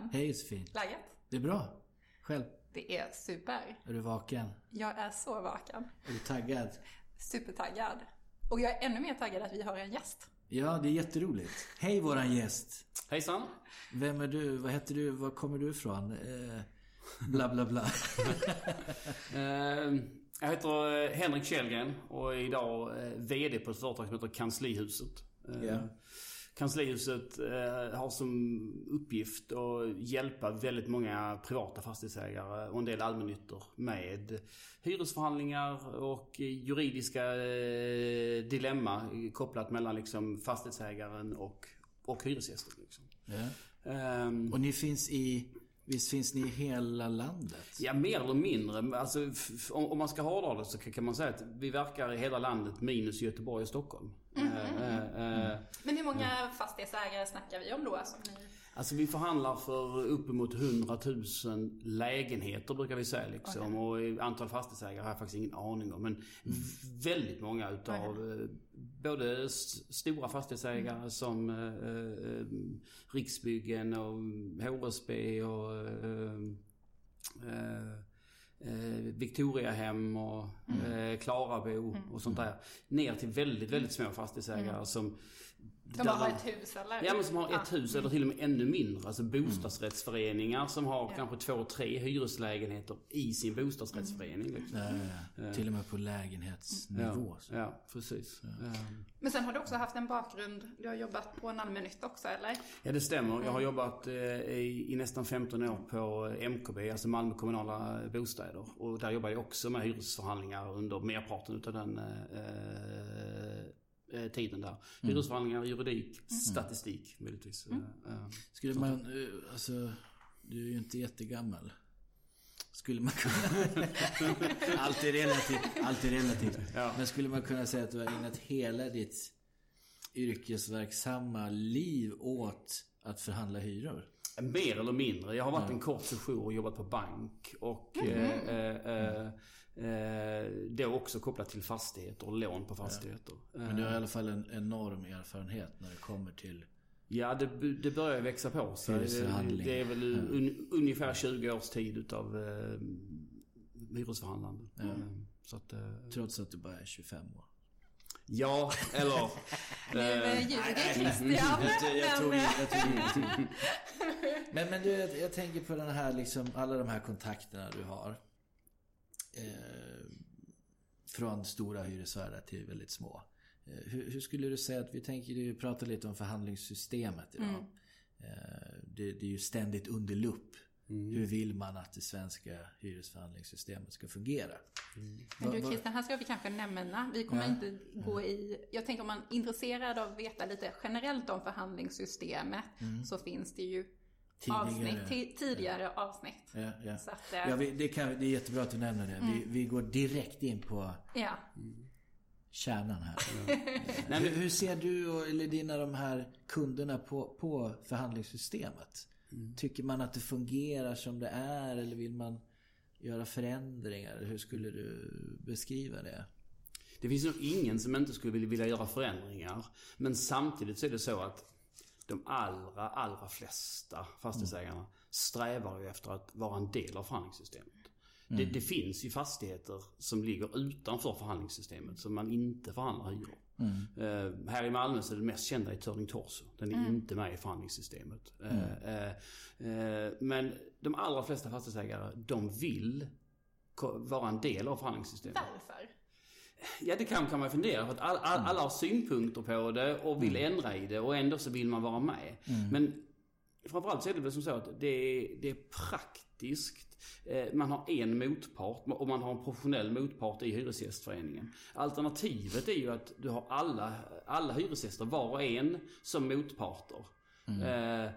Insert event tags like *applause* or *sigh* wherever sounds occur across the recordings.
Håkan. Hej Josefin. Läget? Det är bra. Själv? Det är super. Är du vaken? Jag är så vaken. Är du taggad? Supertaggad. Och jag är ännu mer taggad att vi har en gäst. Ja, det är jätteroligt. Hej våran gäst. Hejsan! Vem är du? Vad heter du? Var kommer du ifrån? Eh, bla bla bla. *laughs* Eh, jag heter eh, Henrik Källgren och är idag eh, VD på ett företag som heter Kanslihuset. Eh, Ja. Kanslihuset eh, har som uppgift att hjälpa väldigt många privata fastighetsägare och en del allmännyttor med hyresförhandlingar och juridiska eh, dilemma kopplat mellan liksom fastighetsägaren och, och hyresgästen. Liksom. Ja. Ehm, Och ni finns i... Visst finns ni i hela landet? Ja, mer eller mindre. Alltså, om om man ska hårdra det så kan man säga att vi verkar i hela landet minus Göteborg och Stockholm. Eh, eh, eh, Men hur många fastighetsägare snackar vi om då? Alltså, ni... Alltså vi förhandlar för uppemot 100 000 lägenheter brukar vi säga liksom. Och i antal fastighetsägare har jag faktiskt ingen aning om. Men väldigt många utav eh, både stora fastighetsägare som eh, eh, Riksbyggen och HSB och eh, eh, eh, Victoriahem och eh, Klarabo och sånt där. Ner till väldigt, väldigt små fastighetsägare som... Som bara har ett hus eller? Ja men som har ett Ja. hus eller till och med ännu mindre. Alltså bostadsrättsföreningar som har kanske två, tre hyreslägenheter i sin bostadsrättsförening. Liksom. Ja, ja, ja. Till och med på lägenhetsnivå. Ja, ja, precis. Ja. Men sen har du också haft en bakgrund, du har jobbat på en allmännytta också eller? ja, det stämmer. Jag har jobbat eh, i, i nästan 15 år på MKB, alltså Malmö kommunala bostäder. Och där jobbade jag också med hyresförhandlingar under merparten utav den eh, eh, tiden där. Hyresförhandlingar, juridik, statistik möjligtvis. Eh, eh. Skulle man... eh, Alltså... Du är ju inte jättegammal. Skulle man kunna... *laughs* allt är relativt. Allt är relativt. Ja. Men skulle man kunna säga att du har ägnat hela ditt yrkesverksamma liv åt att förhandla hyror? Mer eller mindre. Jag har varit en kort session och jobbat på bank. Och Mhm. eh, eh, eh, då också kopplat till fastigheter och lån på fastigheter. Men du har i alla fall en enorm erfarenhet när det kommer till... Ja, det, det börjar växa på sig. Det, det är väl un, ungefär 20 års tid utav eh, hyresförhandlande. Eh, Så att, eh, Trots att du bara är 25 år. ja, eller... *laughs* Nu eh, eh, ljuger Christian. Jag tog ingenting. *laughs* Men, men du, jag, jag tänker på den här liksom, alla de här kontakterna du har. Eh, från stora hyresvärdar till väldigt små. Eh, hur, hur skulle du säga att, vi tänker ju prata lite om förhandlingssystemet idag. Eh, det, det är ju ständigt under lupp. Hur vill man att det svenska hyresförhandlingssystemet ska fungera? men du Christian, här ska vi kanske nämna, vi kommer Ja. inte gå i... Jag tänker om man är intresserad av att veta lite generellt om förhandlingssystemet så finns det ju Tidigare. avsnitt, ti- tidigare avsnitt. Ja, ja. Så att, eh, ja vi, det, kan, det är jättebra att du nämner det. Vi, vi går direkt in på Ja. kärnan här. *laughs* Nej, hur, hur ser du och, eller dina de här kunderna på, på förhandlingssystemet? Tycker man att det fungerar som det är eller vill man göra förändringar? Hur skulle du beskriva det? Det finns nog ingen som inte skulle vilja- vilja göra förändringar. Men samtidigt så är det så att de allra, allra flesta fastighetsägarna strävar ju efter att vara en del av förhandlingssystemet. Det, det finns ju fastigheter som ligger utanför förhandlingssystemet som man inte förhandlar hyror. Eh, här i Malmö så är det mest kända i Turning Torso. Den är inte med i förhandlingssystemet. Eh, eh, men de allra flesta fastighetsägare, de vill vara en del av förhandlingssystemet. Varför? Ja, det kan, kan man fundera för att all, all, alla har synpunkter på det och vill ändra i det och ändå så vill man vara med. Men framförallt så är det väl som så att det är, det är praktiskt. Eh, Man har en motpart och man har en professionell motpart i Hyresgästföreningen. Alternativet är ju att du har alla, alla hyresgäster, var och en, som motparter. Eh,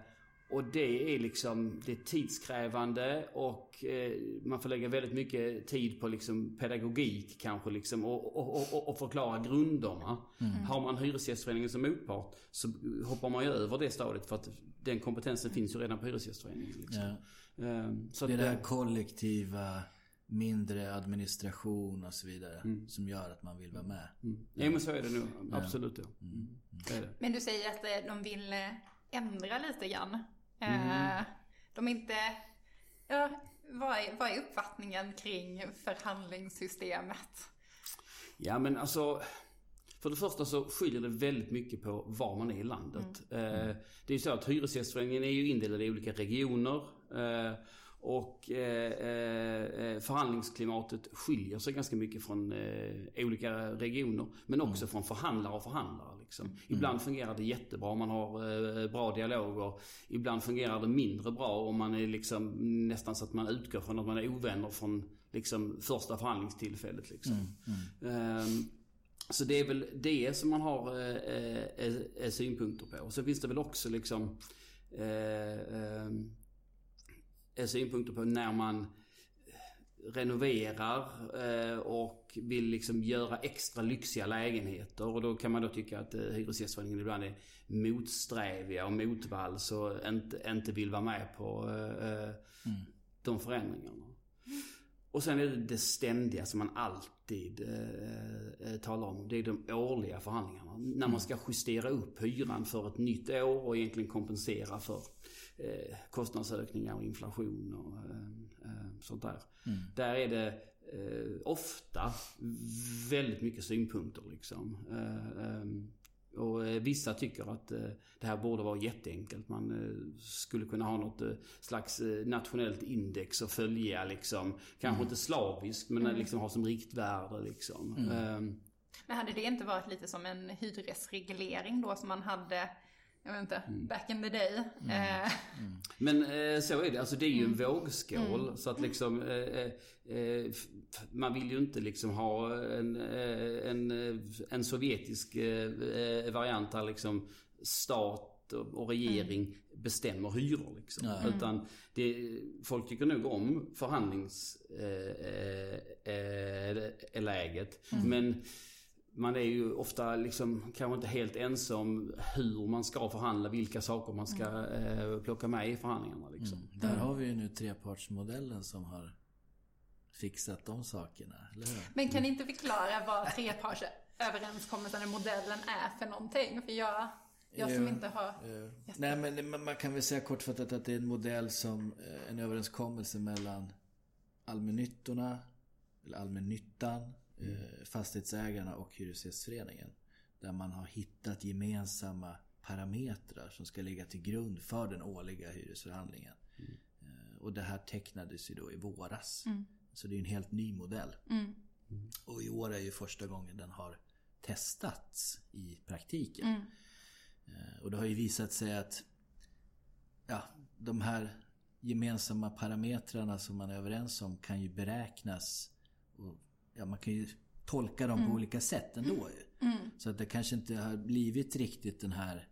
och det är liksom, det är tidskrävande och eh, man får lägga väldigt mycket tid på liksom pedagogik kanske liksom och, och, och, och, förklara grunderna. Har man Hyresgästföreningen som motpart så hoppar man ju över det stadiet för att den kompetensen finns ju redan på Hyresgästföreningen. Liksom. Eh, så Det är det här kollektiva, mindre administration och så vidare. Som gör att man vill vara med. Ja men så är det nog. Absolut ja. Det är det. Men du säger att eh, de vill eh, ändra lite grann. Eh, de inte, ja, vad är, vad är uppfattningen kring förhandlingssystemet? Ja men alltså för det första så skiljer det väldigt mycket på var man är i landet. Mm. Det är ju så att Hyresgästföreningen är ju indelad i olika regioner. Eh, och eh, eh, förhandlingsklimatet skiljer sig ganska mycket från eh, olika regioner. Men också mm. från förhandlare och förhandlare. Liksom. Mm. Ibland fungerar det jättebra om man har eh, bra dialoger. Ibland fungerar det mindre bra om man är liksom nästan så att man utgår från att man är ovänner från liksom, första förhandlingstillfället. Liksom. Mm. Mm. så det är väl det som man har eh, eh, synpunkter på. Och så finns det väl också liksom synpunkter på när man renoverar eh, och vill liksom göra extra lyxiga lägenheter. Och då kan man då tycka att eh, Hyresgästföreningen ibland är motsträviga och motvalls och inte, inte vill vara med på eh, mm. de förändringarna. Och sen är det det ständiga som man alltid eh, talar om. Det är de årliga förhandlingarna. När man mm. ska justera upp hyran för ett nytt år och egentligen kompensera för eh, kostnadsökningar och inflation och eh, eh, sånt där. Mm. Där är det eh, ofta väldigt mycket synpunkter liksom. Eh, ehm, och vissa tycker att det här borde vara jätteenkelt. Man skulle kunna ha något slags nationellt index att följa liksom. Kanske mm. inte slaviskt men mm. liksom ha som riktvärde liksom. Mm. Ehm. Men hade det inte varit lite som en hyresreglering då som man hade jag vet inte, mm. back in the day. Mm. Eh. Mm. Men eh, så är det. Alltså det är ju en mm. vågskål. Mm. Så att liksom eh, eh, eh man vill ju inte liksom ha en, eh, en, en sovjetisk variant där liksom stat och regering mm. bestämmer hyror. Liksom. Utan det, folk tycker nog om förhandlingsläget. Men man är ju ofta liksom kanske inte helt ense om hur man ska förhandla, vilka saker man ska mm. eh, plocka med i förhandlingarna. Liksom. Mm. Där har vi ju nu trepartsmodellen som har fixat de sakerna, eller hur? Men kan ni inte förklara vad trepartsöverenskommelsen, eller modellen är för någonting? För jag, jag som inte har... Nej men man kan väl säga kortfattat att det är en modell som, eh, en överenskommelse mellan allmännyttorna, eller allmännyttan, eh, fastighetsägarna och Hyresgästföreningen. Där man har hittat gemensamma parametrar som ska ligga till grund för den årliga hyresförhandlingen. Mm. Eh, och det här tecknades ju då i våras. Mm. Så det är en helt ny modell. Mm. Och i år är ju första gången den har testats i praktiken. Mm. Eh, och det har ju visat sig att ja, de här gemensamma parametrarna som man är överens om kan ju beräknas och ja, man kan ju tolka dem mm. på olika sätt ändå ju. Mm. Så att det kanske inte har blivit riktigt den här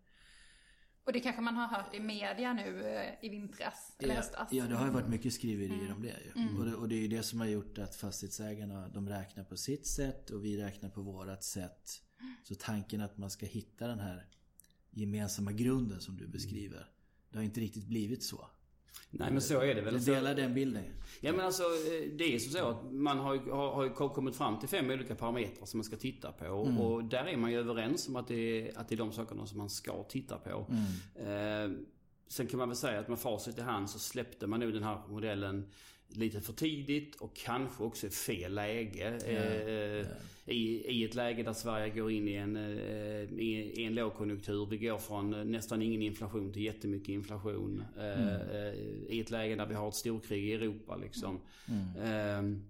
och det kanske man har hört i media nu eh, i vintras eller höstas. Ja, det har ju varit mycket skriverier mm. om det ju. Mm. Och, det, och det är ju det som har gjort att fastighetsägarna de räknar på sitt sätt och vi räknar på vårat sätt. Så tanken att man ska hitta den här gemensamma grunden som du beskriver. Det har inte riktigt blivit så. Nej men så är det väl. Du delar den bilden? Ja men alltså eh, det är så att man har, har, har kommit fram till fem olika parametrar som man ska titta på. Mm. Och där är man ju överens om att det, är, att det är de sakerna som man ska titta på. Mm. Eh, sen kan man väl säga att med facit i hand så släppte man nog den här modellen lite för tidigt och kanske också i fel läge. Yeah, I, I ett läge där Sverige går in i en, eh, i, i en lågkonjunktur. Vi går från nästan ingen inflation till jättemycket inflation. Eh, mm. I ett läge där vi har ett storkrig i Europa liksom. Mm. Ehm,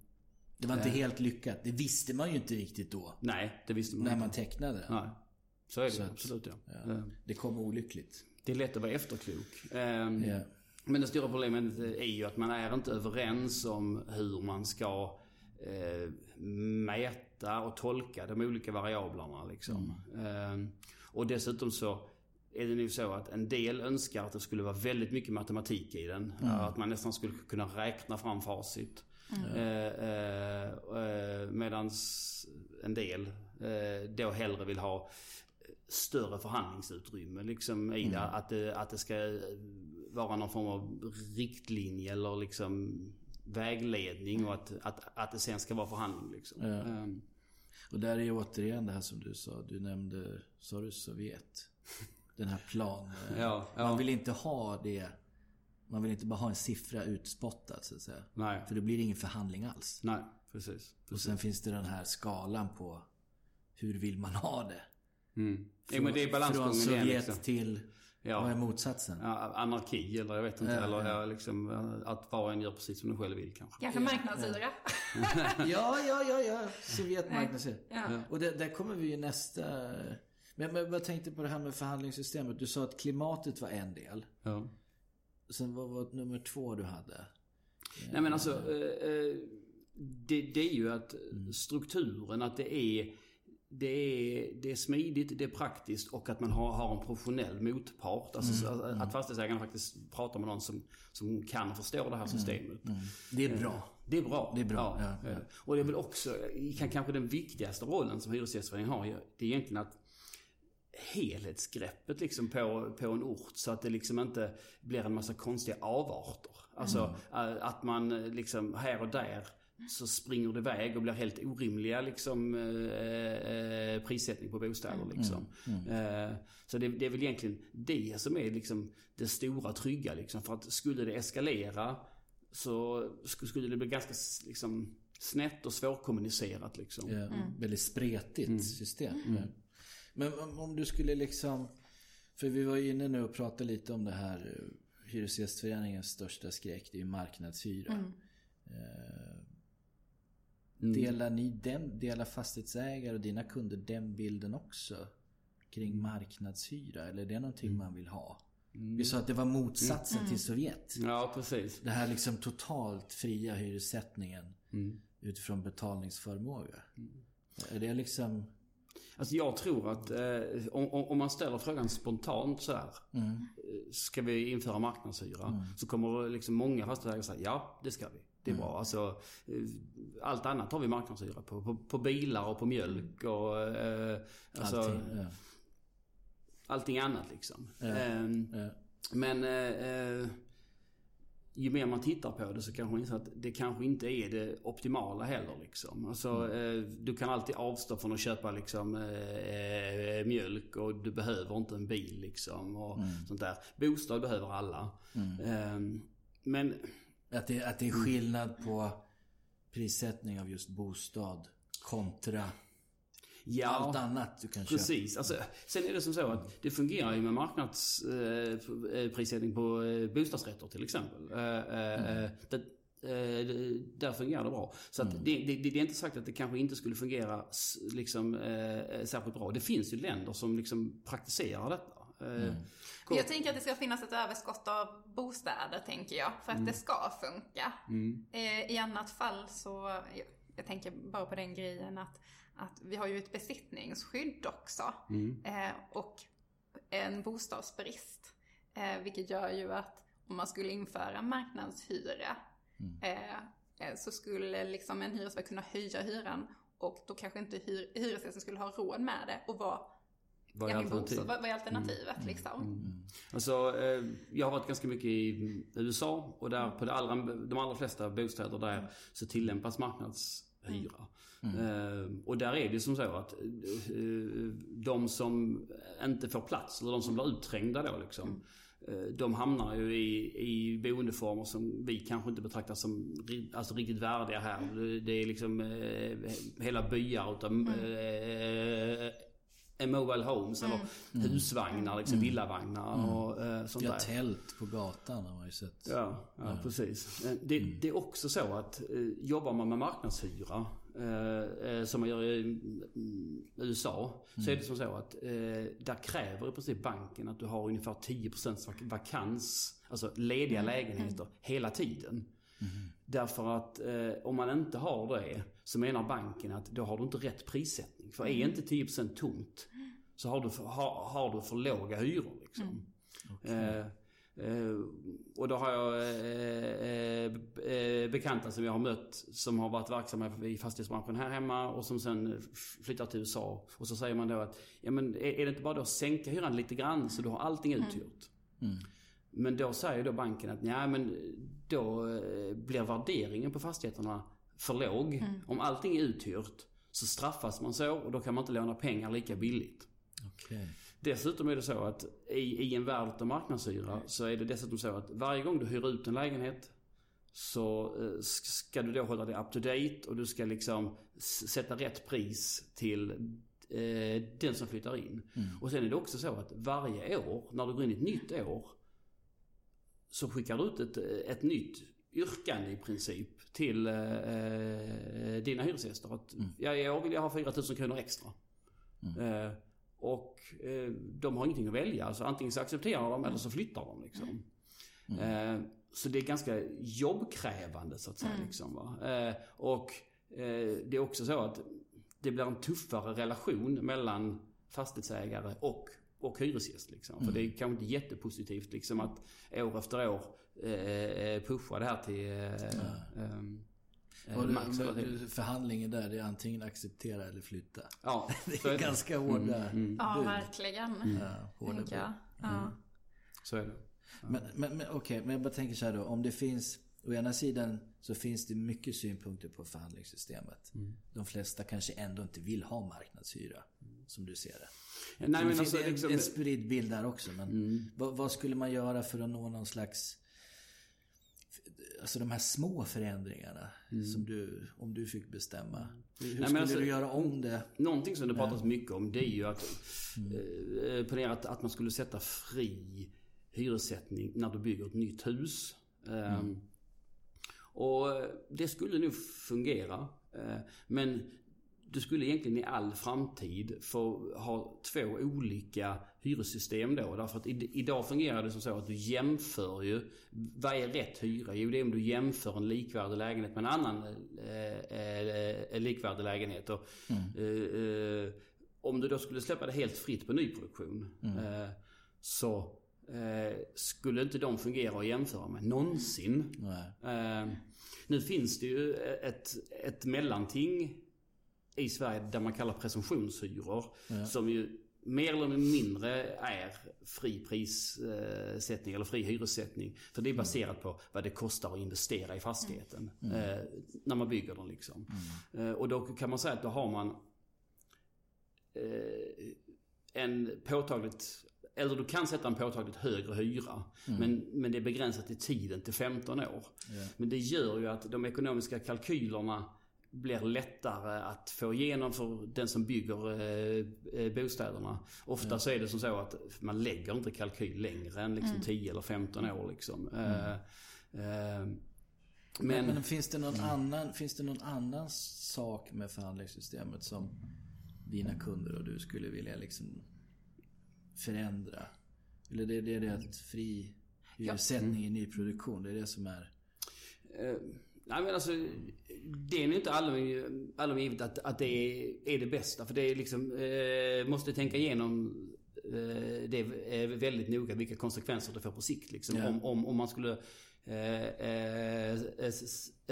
det var inte helt lyckat. Det visste man ju inte riktigt då. Nej, det visste man När inte. man tecknade det. Nej. Så är det Så absolut ja. ja. Ehm. Det kom olyckligt. Det är lätt att vara efterklok. Yeah. Men det stora problemet är ju att man är inte överens om hur man ska eh, mäta och tolka de olika variablerna. Liksom. Mm. Eh, och dessutom så är det nu så att en del önskar att det skulle vara väldigt mycket matematik i den. Mm. Att man nästan skulle kunna räkna fram facit. Mm. Eh, eh, eh Medan en del eh, då hellre vill ha större förhandlingsutrymme liksom i det. Mm. Att, det. Att det ska vara någon form av riktlinje eller liksom vägledning och att, att, att det sen ska vara förhandling. Liksom. Ja. Um. Och där är ju återigen det här som du sa. Du nämnde, sa du Sovjet? Den här planen. *laughs* Ja, ja. Man vill inte ha det. Man vill inte bara ha en siffra utspottad så att säga. Nej. För det blir ingen förhandling alls. Nej, precis. precis. Och sen finns det den här skalan på hur vill man ha det? Mm. Jo, men det är Från Sovjet igen. Liksom. till, Ja. vad är motsatsen? Ja, anarki eller jag vet inte. Ja, eller ja. liksom, eh, att var och en gör precis som de själv vill kanske. Kanske marknadshyra. *laughs* Ja, ja, ja, ja. Sovjetmarknadshyra. Ja. Och där, där kommer vi ju nästa... Men, men vad tänkte på det här med förhandlingssystemet? Du sa att klimatet var en del. Ja. Sen vad var nummer två du hade? Nej men alltså, eh, eh, det, det är ju att strukturen, att det är, det är, det är smidigt, det är praktiskt och att man har, har en professionell motpart. Alltså så att, att fastighetsägarna faktiskt pratar med någon som, som kan och förstår det här systemet. Det är bra. Det är bra. Det är bra, Ja, ja, eh, Och det är väl också, kan, kanske den viktigaste rollen som Hyresgästföreningen har, det är egentligen att helhetsgreppet liksom på, på en ort så att det liksom inte blir en massa konstiga avarter. Alltså Mm. eh, att man eh, liksom här och där så springer det iväg och blir helt orimliga liksom eh, eh, prissättning på bostäder liksom. Eh, så det, det är väl egentligen det som är liksom det stora trygga liksom. För att skulle det eskalera så sk- skulle det bli ganska liksom snett och svårkommunicerat liksom. Ja, Väldigt spretigt system. Ja. Men om, du skulle liksom... För vi var inne nu och pratade lite om det här eh, Hyresgästföreningens största skräck, det är ju marknadshyra. Eh, Delar ni den, delar fastighetsägare och dina kunder den bilden också? Kring marknadshyra? Eller är det någonting man vill ha? Vi sa att det var motsatsen till Sovjet. Ja, precis. Det här liksom totalt fria hyressättningen utifrån betalningsförmåga. Är det liksom... Alltså jag tror att eh, om, om man ställer frågan spontant så här. eh, Ska vi införa marknadshyra? Så kommer liksom många fastighetsägare säga ja, det ska vi. Det är bra. Alltså, eh, allt annat har vi marknadshyra på. På, på bilar och på mjölk och eh, alltså, Allting, ja. allting annat liksom. Ehm, Ja. Men eh, eh, ju mer man tittar på det så kanske man inser att det kanske inte är det optimala heller. Liksom. Alltså, eh, du kan alltid avstå från att köpa liksom, eh, eh, mjölk och du behöver inte en bil. Liksom, och sånt där. Bostad behöver alla. Eh, men Att, det, att det är skillnad på prissättning av just bostad kontra ja, allt annat du kan köpa. Precis. Alltså, sen är det som så att det fungerar ju med marknadsprissättning eh, prissättning på eh, bostadsrätter till exempel. Eh, eh, eh, det, eh, där fungerar det bra. Så att det, det, det är inte sagt att det kanske inte skulle fungera liksom, eh, särskilt bra. Det finns ju länder som liksom praktiserar detta. Eh, Men Jag tänker att det ska finnas ett överskott av bostäder, tänker jag, för att det ska funka. Eh, I annat fall så, jag, jag tänker bara på den grejen att, att vi har ju ett besittningsskydd också. Eh, och en bostadsbrist. Vilket gör ju att om man skulle införa marknadshyra eh, så skulle liksom en hyresvärd kunna höja hyran och då kanske inte hyr, hyresgästen skulle ha råd med det och vad Vad är alternativ? bostad, vad, är alternativet liksom? Alltså, eh, jag har varit ganska mycket i USA och där på det allra, de allra flesta bostäder där så tillämpas marknadshyra. Eh, och där är det som så att eh, de som inte får plats, eller de som blir utträngda då liksom. eh, De hamnar ju i, i boendeformer som vi kanske inte betraktar som alltså, riktigt värdiga här. Det, är liksom eh, hela byar utav eh, mobile homes eller husvagnar, liksom villavagnar och eh, sånt Ja, där. tält på gatan har man ju sett. Ja, ja precis. Eh, Det, det är också så att eh, jobbar man med marknadshyra, eh, eh, som man gör i mm, USA, så är det som så att eh, där kräver i princip banken att du har ungefär 10% vak- vakans, alltså lediga lägenheter, hela tiden. Därför att eh, om man inte har det så menar banken att då har du inte rätt prissättning. För är inte 10% tomt så har du för, har, har du för låga hyror. Liksom. Eh, eh, och då har jag eh, eh, bekanta som jag har mött som har varit verksamma i fastighetsbranschen här hemma och som sen flyttar till USA. Och så säger man då att ja, men är, är det inte bara då att sänka hyran lite grann så du har allting uthyrt? Men då säger då banken att nej men då eh, blir värderingen på fastigheterna för låg. Om allting är uthyrt så straffas man så och då kan man inte låna pengar lika billigt. Okej. Dessutom är det så att i, i en värld av marknadshyra så är det dessutom så att varje gång du hyr ut en lägenhet så eh, ska du då hålla dig up to date och du ska liksom sätta rätt pris till eh, den som flyttar in. Mm. Och sen är det också så att varje år, när du går in i ett nytt år, så skickar du ut ett, ett nytt yrkande i princip till eh, eh dina hyresgäster. Att, mm. ja, i år vill jag ha 4000 kronor extra. Mm. Eh, och eh, de har ingenting att välja. Alltså antingen så accepterar de eller så flyttar de liksom. Mm. Eh, så det är ganska jobbkrävande så att säga. Mm. Liksom, eh, och eh, det är också så att det blir en tuffare relation mellan fastighetsägare och, och hyresgäst. Liksom. Mm. För det är kanske inte jättepositivt liksom, att år efter år eh, pusha det här till eh, ehm, Eh, och det, förhandlingen där, det är antingen acceptera eller flytta. Ja, *laughs* det är, är ganska hårda mm, mm. Ja, verkligen. Mm. Ja, hårda jag. Ja. Mm. Så är det. Ja. Men, men, men okej, okay, men jag bara tänker så här då. Om det finns, å ena sidan så finns det mycket synpunkter på förhandlingssystemet. Mm. De flesta kanske ändå inte vill ha marknadshyra, som du ser det. Nej, men det alltså, finns liksom... en, en spridd bild där också. Men mm. vad, vad skulle man göra för att nå någon slags Alltså de här små förändringarna mm. som du, om du fick bestämma. Hur Nej, skulle alltså, du göra om det? Någonting som det pratas mycket om det är ju att, mm. eh, ponera att, att man skulle sätta fri hyressättning när du bygger ett nytt hus. Mm. Um, och det skulle nog fungera. Uh, men du skulle egentligen i all framtid få ha två olika hyressystem då. Därför att idag fungerar det som så att du jämför ju, vad är rätt hyra? Jo det är om du jämför en likvärdig lägenhet med en annan eh, eh, likvärdig lägenhet. Och, mm. eh, eh om du då skulle släppa det helt fritt på nyproduktion mm. Eh, så eh, skulle inte de fungera att jämföra med någonsin. nu finns det ju ett, ett mellanting i Sverige där man kallar presumtionshyror. Ja. Som ju mer eller mindre är fri prissättning eller fri hyressättning. För det är baserat på vad det kostar att investera i fastigheten. Mm. Eh, när man bygger den liksom. Mm. Eh, och då kan man säga att då har man eh, en påtagligt eller du kan sätta en påtagligt högre hyra. Mm. Men, men det är begränsat i tiden till 15 år. Yeah. Men det gör ju att de ekonomiska kalkylerna blir lättare att få igenom för den som bygger eh, eh bostäderna. Ofta mm. så är det som så att man lägger inte kalkyl längre än liksom mm. 10 eller 15 år. Liksom. Mm. Eh, eh, men, men, finns, det någon mm. annan, finns det någon annan sak med förhandlingssystemet som dina kunder och du skulle vilja liksom förändra? Eller det, det är det att fri hyressättning i nyproduktion, det är det som är... Eh, Nej men alltså, det är nog inte allom givet att, att det är, är, det bästa. För det är liksom, eh, måste tänka igenom eh, det är väldigt noga vilka konsekvenser det får på sikt. Liksom. Ja. Om, om, om man skulle eh, eh,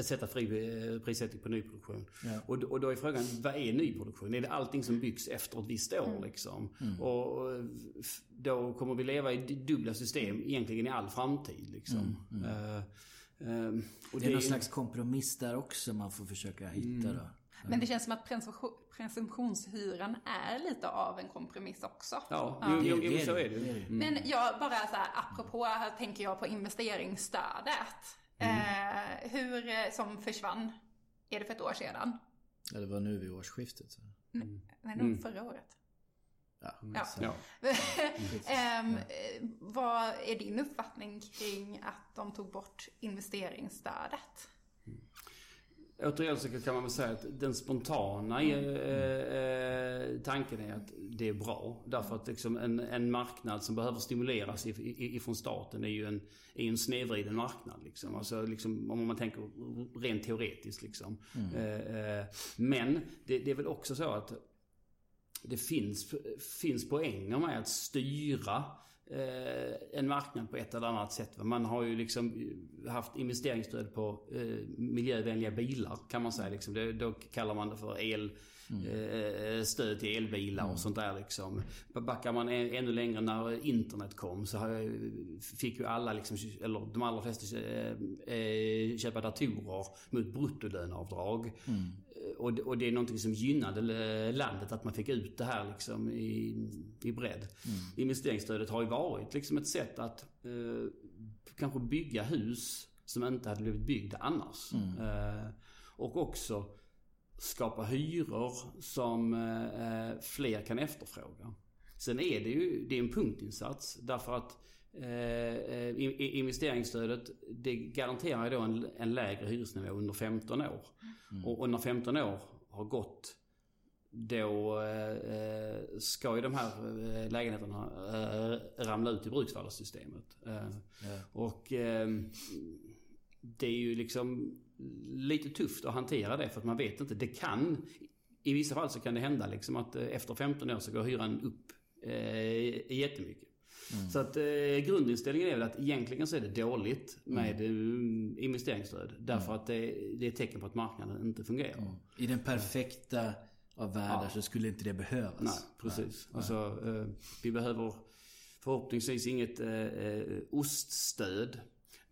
sätta fri eh, prissättning på nyproduktion. Ja. Och, och då är frågan, vad är nyproduktion? Är det allting som byggs efter ett visst år mm. liksom? Mm. Och då kommer vi leva i dubbla system egentligen i all framtid liksom. Mm. Mm. Um, och det, är någon slags kompromiss där också man får försöka hitta mm. då. Men det känns som att presumtionshyran är lite av en kompromiss också. Ja, ja. Jo, jo, jo, så är det. Mm. Men jag bara så här, apropå, här tänker jag på investeringsstödet. Mm. Eh, hur, eh, som försvann, är det för ett år sedan? Ja, det var nu vid årsskiftet. Mm. Nej, nog förra året. Ja. ja. um, *laughs* vad är din uppfattning kring att de tog bort investeringsstödet? Mm. Återigen så kan man väl säga att den spontana mm. eh, tanken är att det är bra. Därför att liksom en, en marknad som behöver stimuleras ifrån staten är ju en, är en snedvriden marknad. Liksom. Alltså, liksom, om man tänker rent teoretiskt. Liksom. Mm. Eh, eh, men det, det, är väl också så att det finns, finns poänger med att styra eh, en marknad på ett eller annat sätt. Man har ju liksom haft investeringsstöd på eh, miljövänliga bilar kan man säga. Liksom. Det, då kallar man det för el, mm. eh, stöd till elbilar mm. och sånt där liksom. Backar man ännu längre när internet kom så fick ju alla, liksom, eller de allra flesta, eh, köpa datorer mot bruttolöneavdrag. Mm och, och det är någonting som gynnade landet att man fick ut det här liksom i, i bredd. Mm. Investeringsstödet har ju varit liksom ett sätt att eh, kanske bygga hus som inte hade blivit byggda annars. Mm. Eh, och också skapa hyror som eh, fler kan efterfråga. Sen är det ju det är en punktinsats därför att eh, investeringsstödet det garanterar ju då en, en lägre hyresnivå under 15 år. Mm. Och, och när 15 år har gått då eh, ska ju de här eh, lägenheterna eh, ramla ut i bruksvärdessystemet. Eh, ja. Och eh, det är ju liksom lite tufft att hantera det för att man vet inte. Det kan, i vissa fall så kan det hända liksom att eh, efter 15 år så går hyran upp eh, jättemycket. Mm. Så att eh, grundinställningen är väl att egentligen så är det dåligt med mm. investeringsstöd. Därför mm. att det, det, är tecken på att marknaden inte fungerar. Mm. I den perfekta av världar ja. så skulle inte det behövas. Nej, precis. Nej. Alltså, eh, vi behöver förhoppningsvis inget eh, eh oststöd.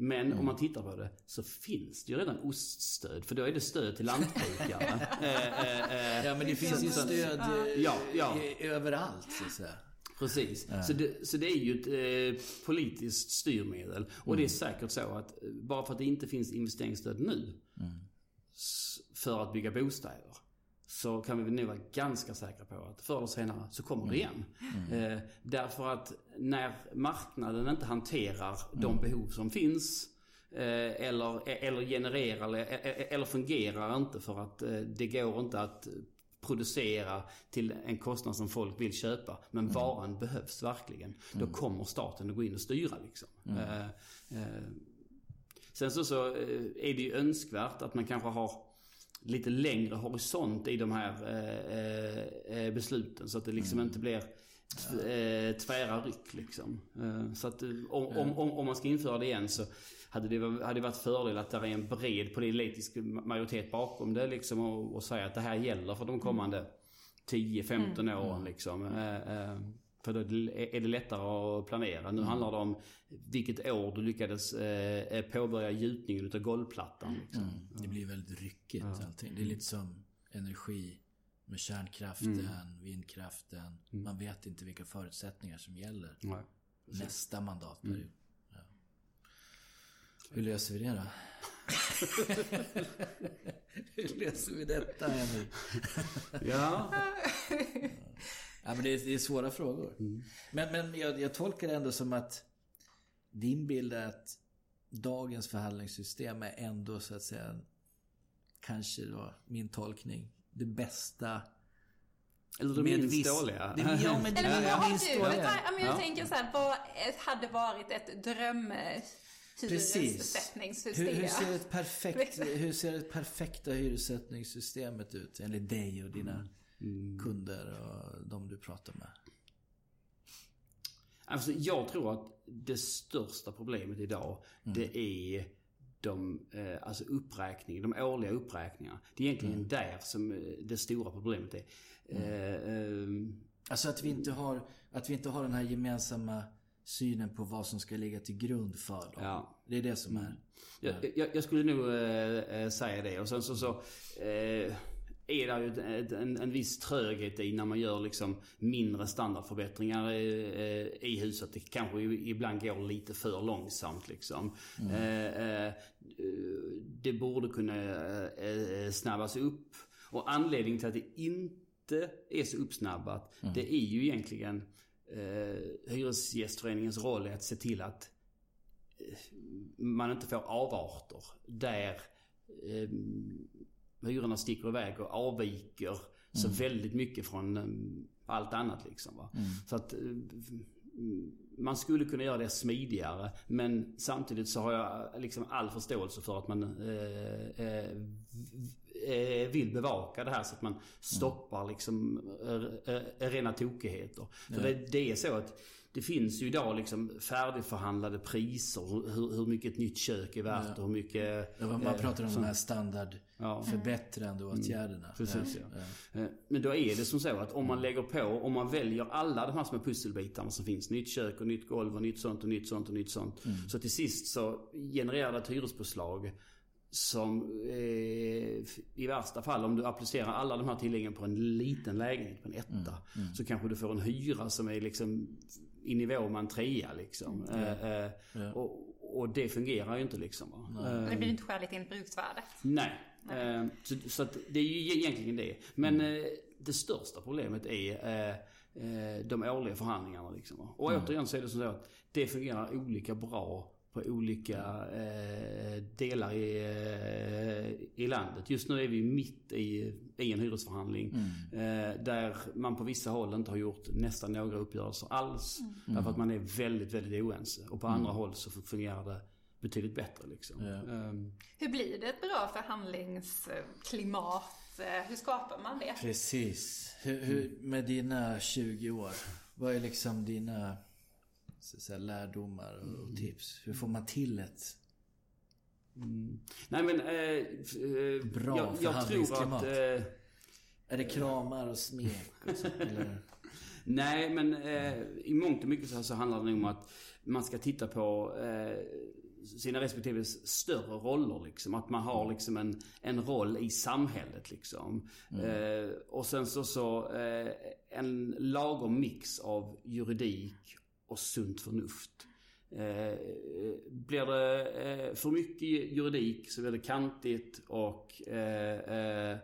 Men mm. om man tittar på det så finns det ju redan oststöd. För då är det stöd till lantbrukare. *laughs* eh, ja men det finns ju stöd ja, ja. överallt så att säga. Precis. Ja. Så, det, så det är ju ett eh, politiskt styrmedel. Och mm. det är mm. säkert så att bara för att det inte finns investeringsstöd nu mm. för att bygga bostäder så kan vi nog vara ganska säkra på att förr eller senare så kommer det mm. igen. Mm. Eh, därför att när marknaden inte hanterar mm. de behov som finns eh, eller, eller genererar eller, eller fungerar inte för att eh, det går inte att producera till en kostnad som folk vill köpa. Men mm. varan behövs verkligen. Då mm. kommer staten att gå in och styra liksom. Mm. Eh, eh, sen så, så eh, är det ju önskvärt att man kanske har lite längre horisont i de här eh, eh, besluten. Så att det liksom mm. inte blir eh, tvära ryck liksom. Eh, så att om, om, om, om, man ska införa det igen så hade det, hade varit fördel att det är en bred politisk majoritet bakom det liksom och, och säga att det här gäller för de kommande 10-15 mm. åren liksom. Eh, för då är det lättare att planera. Nu mm. handlar det om vilket år du lyckades eh, påbörja gjutningen utav golvplattan. Liksom. Mm. Det blir väldigt ryckigt ja. allting. Det är lite som energi med kärnkraften, mm. vindkraften. Mm. Man vet inte vilka förutsättningar som gäller Nej. nästa mandatperiod. Mm. Ja. Hur löser vi det då? *laughs* Hur löser vi detta, Henrik? ja. Ja, men det är, det är svåra frågor. Mm. Men, men jag, jag tolkar det ändå som att din bild är att dagens förhandlingssystem är ändå så att säga kanske då min tolkning det bästa eller det minst viss... dåliga. Det, ja, men *laughs* det Eller vad har du? Jag, jag ja. tänker så här, vad hade varit ett dröm hyressättningssystem? Hur, hur, ser ett perfekt, hur ser det perfekta hyressättningssystemet ut enligt dig och dina mm mm. kunder och de du pratar med? Alltså, jag tror att det största problemet idag, mm. det är de, eh, alltså uppräkning, de årliga uppräkningarna. Det är egentligen mm. där som eh, det stora problemet är. Mm. Eh, eh, alltså att vi, inte har, att vi inte har den här gemensamma synen på vad som ska ligga till grund för dem. Ja. Det är det som är. Mm. Jag, jag, jag, skulle nog äh, säga det. Och sen så, så äh, är det ju en, en viss tröghet i när man gör liksom mindre standardförbättringar i, i huset. Det kanske ibland går lite för långsamt liksom. Mm. Eh, eh, det borde kunna eh, snabbas upp. Och anledningen till att det inte är så uppsnabbat, mm. det är ju egentligen eh, Hyresgästföreningens roll är att se till att man inte får avarter där hyrorna sticker iväg och avviker mm. så väldigt mycket från um, allt annat liksom. Mm. Så att uh, man skulle kunna göra det smidigare men samtidigt så har jag liksom all förståelse för att man uh, uh, vill bevaka det här så att man stoppar liksom rena tokigheter. För det, det är så att det finns ju idag liksom färdigförhandlade priser. Hur, hur mycket ett nytt kök är värt och hur mycket... Ja, man eh, pratar om de här standardförbättrande ja. åtgärderna. Mm, precis, ja. ja. Eh, men då är det som så att om man lägger på, om man väljer alla de här små pusselbitarna som finns. Nytt kök och nytt golv och nytt sånt och nytt sånt och nytt sånt. Mm. Så till sist så genererar det ett hyrespåslag som eh, i värsta fall om du applicerar alla de här tilläggen på en liten lägenhet, på en etta. Mm, mm. Så kanske du får en hyra som är liksom i nivå med en trea liksom. Mm. Ja. Och, och det fungerar ju inte liksom. Nej. det blir inte skäligt enligt bruksvärdet. Nej. Nej. Så, så det är ju egentligen det. Men mm. det största problemet är de årliga förhandlingarna liksom. Och mm. återigen så är det så att det fungerar olika bra på olika eh, delar i, eh, i landet. Just nu är vi mitt i, i en hyresförhandling. Mm. Eh, där man på vissa håll inte har gjort nästan några uppgörelser alls. Mm. Därför att man är väldigt, väldigt oense. Och på mm. andra håll så fungerar det betydligt bättre. Liksom. Ja. Um, Hur blir det ett bra förhandlingsklimat? Hur skapar man det? Precis. Hur, hur, med dina 20 år, vad är liksom dina så säga, lärdomar och mm. tips? Hur får man till ett mm. Nej men... Eh, eh, Bra jag, jag tror att... Eh, är det kramar och smek och så, *laughs* eller? Nej men eh, i mångt och mycket så, så handlar det nog om att man ska titta på eh, sina respektive större roller liksom. Att man har liksom en, en roll i samhället liksom. Mm. Eh, och sen så, så eh, en lagom mix av juridik och sunt förnuft. Eh, blir det eh, för mycket juridik så blir det kantigt och eh, eh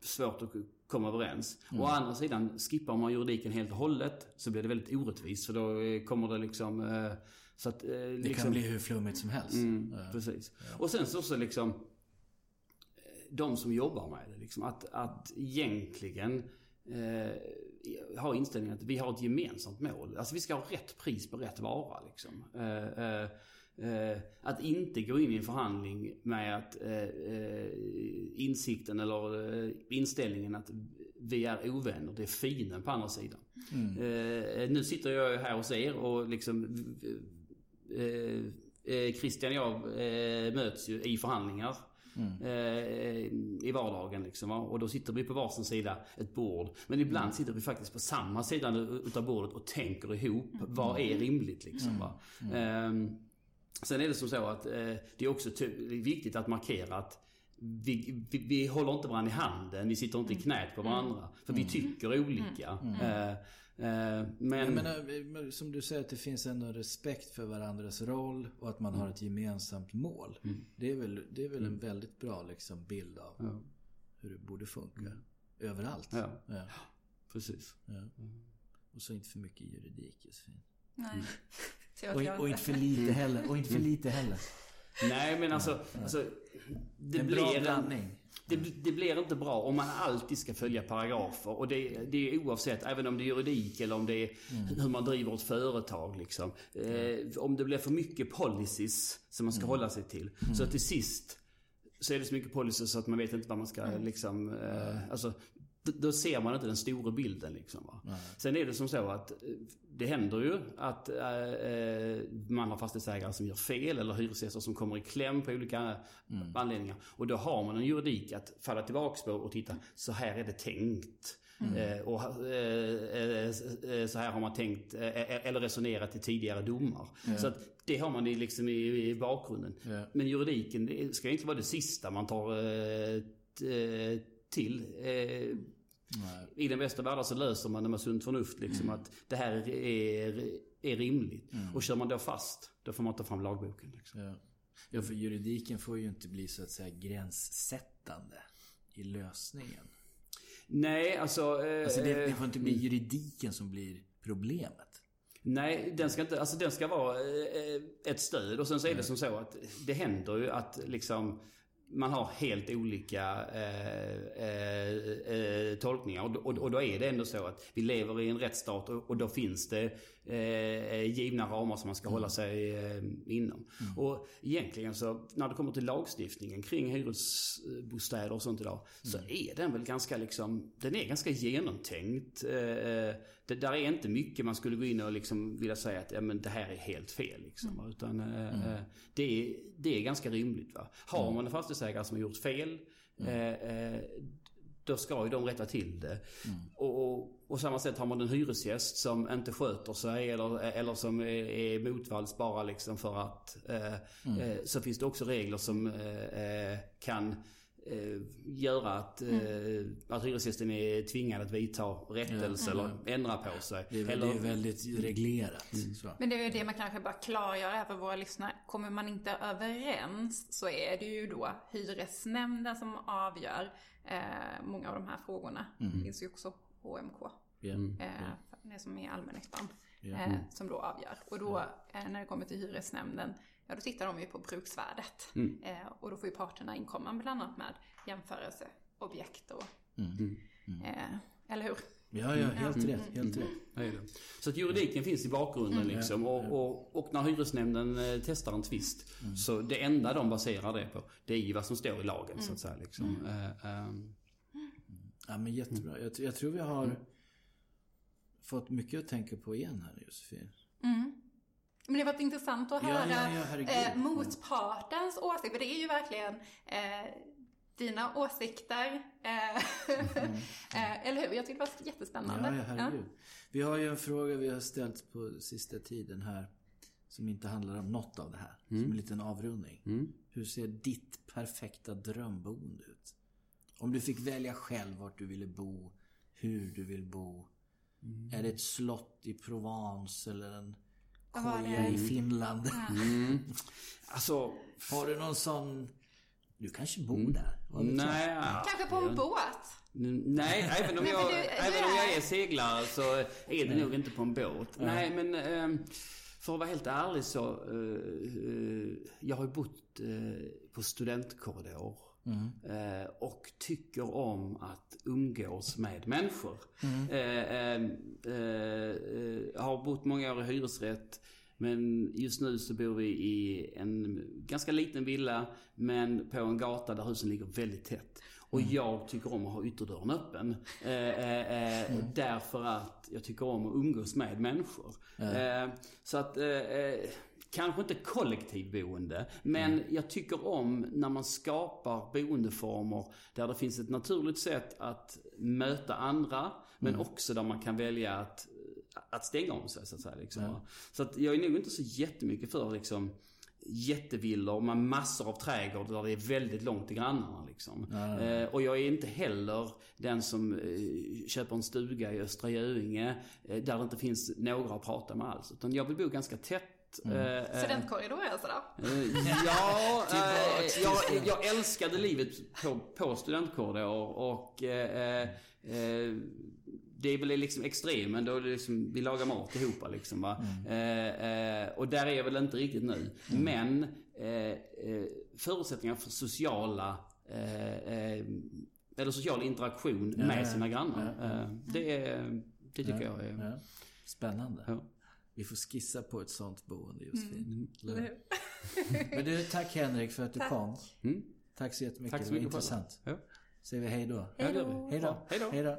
svårt att komma överens. Mm. Å andra sidan, skippar man juridiken helt och hållet så blir det väldigt orättvist. För då eh, kommer det liksom... så att, det liksom, kan bli hur flummigt som helst. Mm, ja. Precis. Ja. Och sen så, så liksom... De som jobbar med det liksom. Att, att egentligen har inställningen att vi har ett gemensamt mål. Alltså vi ska ha rätt pris på rätt vara liksom. Eh, eh, eh, att inte gå in i en förhandling med att insikten eller inställningen att vi är ovänner, det är fienden på andra sidan. Mm. nu sitter jag här hos er och liksom Christian och jag möts ju i förhandlingar. Mm. Eh, I vardagen liksom. Och då sitter vi på varsin sida ett bord. Men ibland mm. sitter vi faktiskt på samma sida utav bordet och tänker ihop. Mm. Vad är rimligt liksom. Va? Sen är det som så att eh, det är också viktigt att markera att vi, vi, vi, håller inte varandra i handen, vi sitter inte i knät på varandra. För vi tycker olika. Eh, Eh, men... Jag menar, som du säger att det finns ändå respekt för varandras roll och att man mm. har ett gemensamt mål. Mm. Det är väl, det är väl en mm. väldigt bra liksom, bild av ja. hur det borde funka. Mm. Överallt. Ja. ja. Precis. Ja. Mm. Och så inte för mycket juridik Josefin. Nej. *laughs* och, och, inte för lite heller. Och inte för lite heller. Nej men alltså, alltså det en blir bra blandning. Det, det, blir inte bra om man alltid ska följa paragrafer. Och det, det är oavsett, även om det är juridik eller om det är mm. hur man driver ett företag. Liksom. Eh, om det blir för mycket policies som man ska mm. hålla sig till. Mm. Så till sist så är det så mycket policies så att man vet inte vad man ska mm. liksom... Eh, alltså, då ser man inte den stora bilden liksom. Va? Sen är det som så att eh, det händer ju att äh, man har fastighetsägare som gör fel eller hyresgäster som kommer i kläm på olika mm. anledningar. Och då har man en juridik att falla tillbaks på och titta, så här är det tänkt. Mm. Eh, och eh, eh, så här har man tänkt eller resonerat i tidigare domar. Mm. Så att det har man liksom i, i bakgrunden. Men juridiken det ska inte vara det sista man tar till. Nej. I den bästa världen så löser man det med sunt förnuft. Liksom, mm. Att det här är, är rimligt. Mm. Och kör man då fast, då får man ta fram lagboken. Liksom. Ja. ja, för juridiken får ju inte bli så att säga gränssättande i lösningen. Nej, alltså... Eh, alltså det, det, får inte bli juridiken som blir problemet. Nej, den ska, inte, alltså den ska vara eh, ett stöd. Och sen så är det som så att det händer ju att liksom man har helt olika eh, eh, eh, tolkningar. Och, och, och, då är det ändå så att vi lever i en rättsstat och, och då finns det eh, givna ramar som man ska mm. hålla sig eh, inom. Mm. Och egentligen så när det kommer till lagstiftningen kring hyresbostäder och sånt idag. Mm. Så är den väl ganska liksom, den är ganska genomtänkt. Eh, det där är inte mycket man skulle gå in och liksom vilja säga att ja, men det här är helt fel. Liksom, mm. Utan eh, mm. Eh, det, är, det är ganska rimligt. Va? Har mm. man en fastighetsägare som har gjort fel mm. eh, då ska ju de rätta till det. Mm. Och, och, och samma sätt har man en hyresgäst som inte sköter sig eller, eller som är, är motvalls bara liksom för att. Eh, mm. eh, så finns det också regler som eh, kan eh, göra att, eh, att hyresgästen är tvingad att vidta rättelse eller ändra på sig. Det är, eller, det är väldigt reglerat. Så. Men det är ju det man kanske bara klargör här för våra lyssnare. Kommer man inte överens så är det ju då hyresnämnden som avgör eh, många av de här frågorna. Det finns ju också HMK. Ja. Eh, det som är allmännyttan. Eh, som då avgör. Och då eh, när det kommer till hyresnämnden, ja då tittar de ju på bruksvärdet. Eh, och då får ju parterna inkomma bland annat med jämförelseobjekt och... Eh, eller hur? Ja, ja, helt rätt. Helt rätt. Ja, det är det. Så att juridiken finns i bakgrunden liksom. Och, och, och när hyresnämnden eh, testar en tvist. Så det enda de baserar det på, det är ju vad som står i lagen så att säga. Liksom. Eh, ehm, Ja, men jättebra. Jag, jag tror vi har fått mycket att tänka på igen här Josefin. Men det har varit intressant att Ja, höra ja, ja, herregud. eh, motpartens åsikt. För det är ju verkligen eh, dina åsikter. Eh, *laughs* eh, eller hur? Jag tycker det var jättespännande. Ja, ja, herregud. Vi har ju en fråga vi har ställt på sista tiden här. Som inte handlar om något av det här. Som en liten avrundning. Hur ser ditt perfekta drömboende ut? Om du fick välja själv vart du ville bo. Hur du vill bo. Är det ett slott i Provence eller en koja i Finland? *laughs* alltså, Har du någon sån... Du kanske bor där? Vet jag? nej. ja. Kanske på en båt? Nej, även om, jag, du- du även om är- jag är seglare så är det nog inte på en båt. Nej, men eh, för att vara helt ärlig så, eh, eh, jag har ju bott eh, på studentkorridor. Eh, och tycker om att umgås med människor. Eh, eh, eh, eh, jag har bott många år i hyresrätt. Men just nu så bor vi i en ganska liten villa men på en gata där husen ligger väldigt tätt. Och jag tycker om att ha ytterdörren öppen. Eh, eh, eh, Därför att jag tycker om att umgås med människor. Eh, så att eh, eh, Kanske inte kollektivboende, men jag tycker om när man skapar boendeformer där det finns ett naturligt sätt att möta andra, men också där man kan välja att, att stänga om sig så att säga. Liksom. Så att jag är nog inte så jättemycket för liksom jättevillor med massor av trädgård där det är väldigt långt till grannarna. Liksom. Eh, och jag är inte heller den som eh, köper en stuga i Östra Göinge eh, där det inte finns några att prata med alls. Utan jag vill bo ganska tätt. Eh, eh, Studentkorridor alltså då? Eh, Ja, *laughs* eh, jag, jag älskade livet på, på studentkorridor och eh, eh, det är väl liksom extremen då det liksom, vi lagar mat ihop liksom va. Eh, eh, och där är jag väl inte riktigt nu. Men eh, eh, förutsättningar för sociala eller social interaktion med sina grannar. Eh, det, är- det tycker jag är... Ja. Spännande. Ja. Vi får skissa på ett sånt boende Josefin. Mm. Hur? *laughs* Men du, tack Henrik för att du Tack. kom. Mm. Tack så jättemycket. Tack så det var mycket intressant. Ja. Säger vi. Hej då. Hej då. Hej då.